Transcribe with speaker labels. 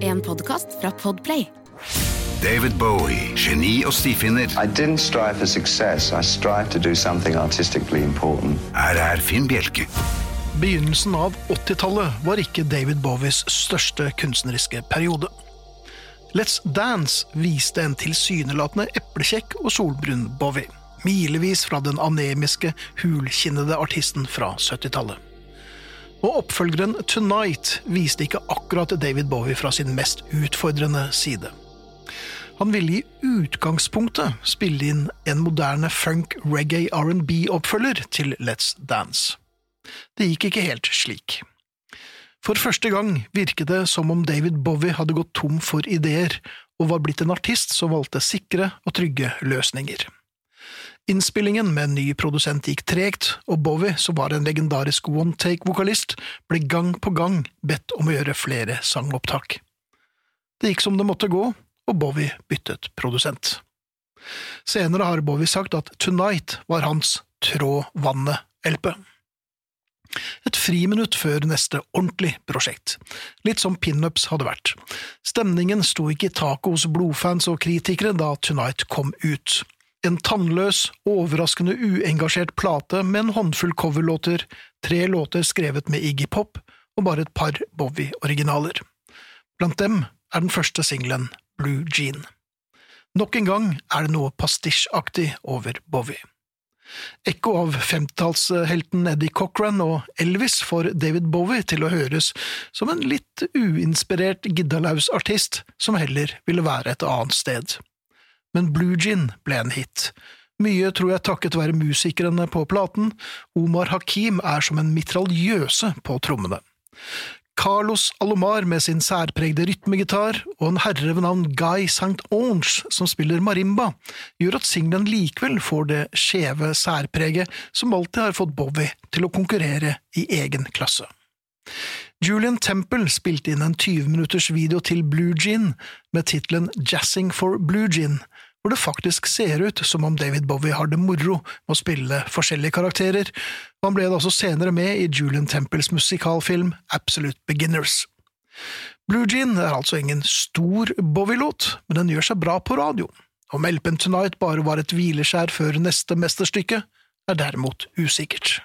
Speaker 1: En podkast fra Podplay.
Speaker 2: David Bowie, geni og stifinner.
Speaker 3: I didn't strive for success. I strived to do something artistically important.
Speaker 2: Her er Finn Bjelke.
Speaker 4: Begynnelsen av 80-tallet var ikke David Bowies største kunstneriske periode. Let's Dance viste en tilsynelatende eplekjekk og solbrun Bowie, milevis fra den anemiske, hulkinnede artisten fra 70-tallet. Og oppfølgeren Tonight viste ikke akkurat David Bowie fra sin mest utfordrende side. Han ville i utgangspunktet spille inn en moderne funk, reggae, R&B-oppfølger til Let's Dance. Det gikk ikke helt slik. For første gang virket det som om David Bowie hadde gått tom for ideer, og var blitt en artist som valgte sikre og trygge løsninger. Innspillingen med en ny produsent gikk tregt, og Bowie, som var en legendarisk one-take-vokalist, ble gang på gang bedt om å gjøre flere sangopptak. Det gikk som det måtte gå, og Bowie byttet produsent. Senere har Bowie sagt at Tonight var hans Trå vannet-LP. Et friminutt før neste ordentlig prosjekt, litt som pinups hadde vært. Stemningen sto ikke i taket hos blodfans og kritikere da Tonight kom ut. En tannløs, overraskende uengasjert plate med en håndfull coverlåter, tre låter skrevet med Iggy Pop og bare et par Bowie-originaler. Blant dem er den første singelen Blue Jean. Nok en gang er det noe pastisjaktig over Bowie. Ekko av 50-tallshelten Eddie Cochran og Elvis får David Bowie til å høres som en litt uinspirert giddalaus artist som heller ville være et annet sted. Men Blue Gin ble en hit. Mye tror jeg takket være musikerne på platen, Omar Hakim er som en mitraljøse på trommene. Carlos Alomar med sin særpregde rytmegitar og en herre ved navn Guy St. Ange som spiller marimba, gjør at singelen likevel får det skjeve særpreget som alltid har fått Bowie til å konkurrere i egen klasse. Julian Temple spilte inn en 20 minutters video til Blue Gin med tittelen Jazzing for Blue Gin, hvor det faktisk ser ut som om David Bowie har det moro med å spille forskjellige karakterer, og han ble da også senere med i Julian Temples musikalfilm Absolute Beginners. Blue Jean er altså ingen stor Bowie-låt, men den gjør seg bra på radio. Om LP-en Tonight bare var et hvileskjær før neste mesterstykke, er derimot usikkert.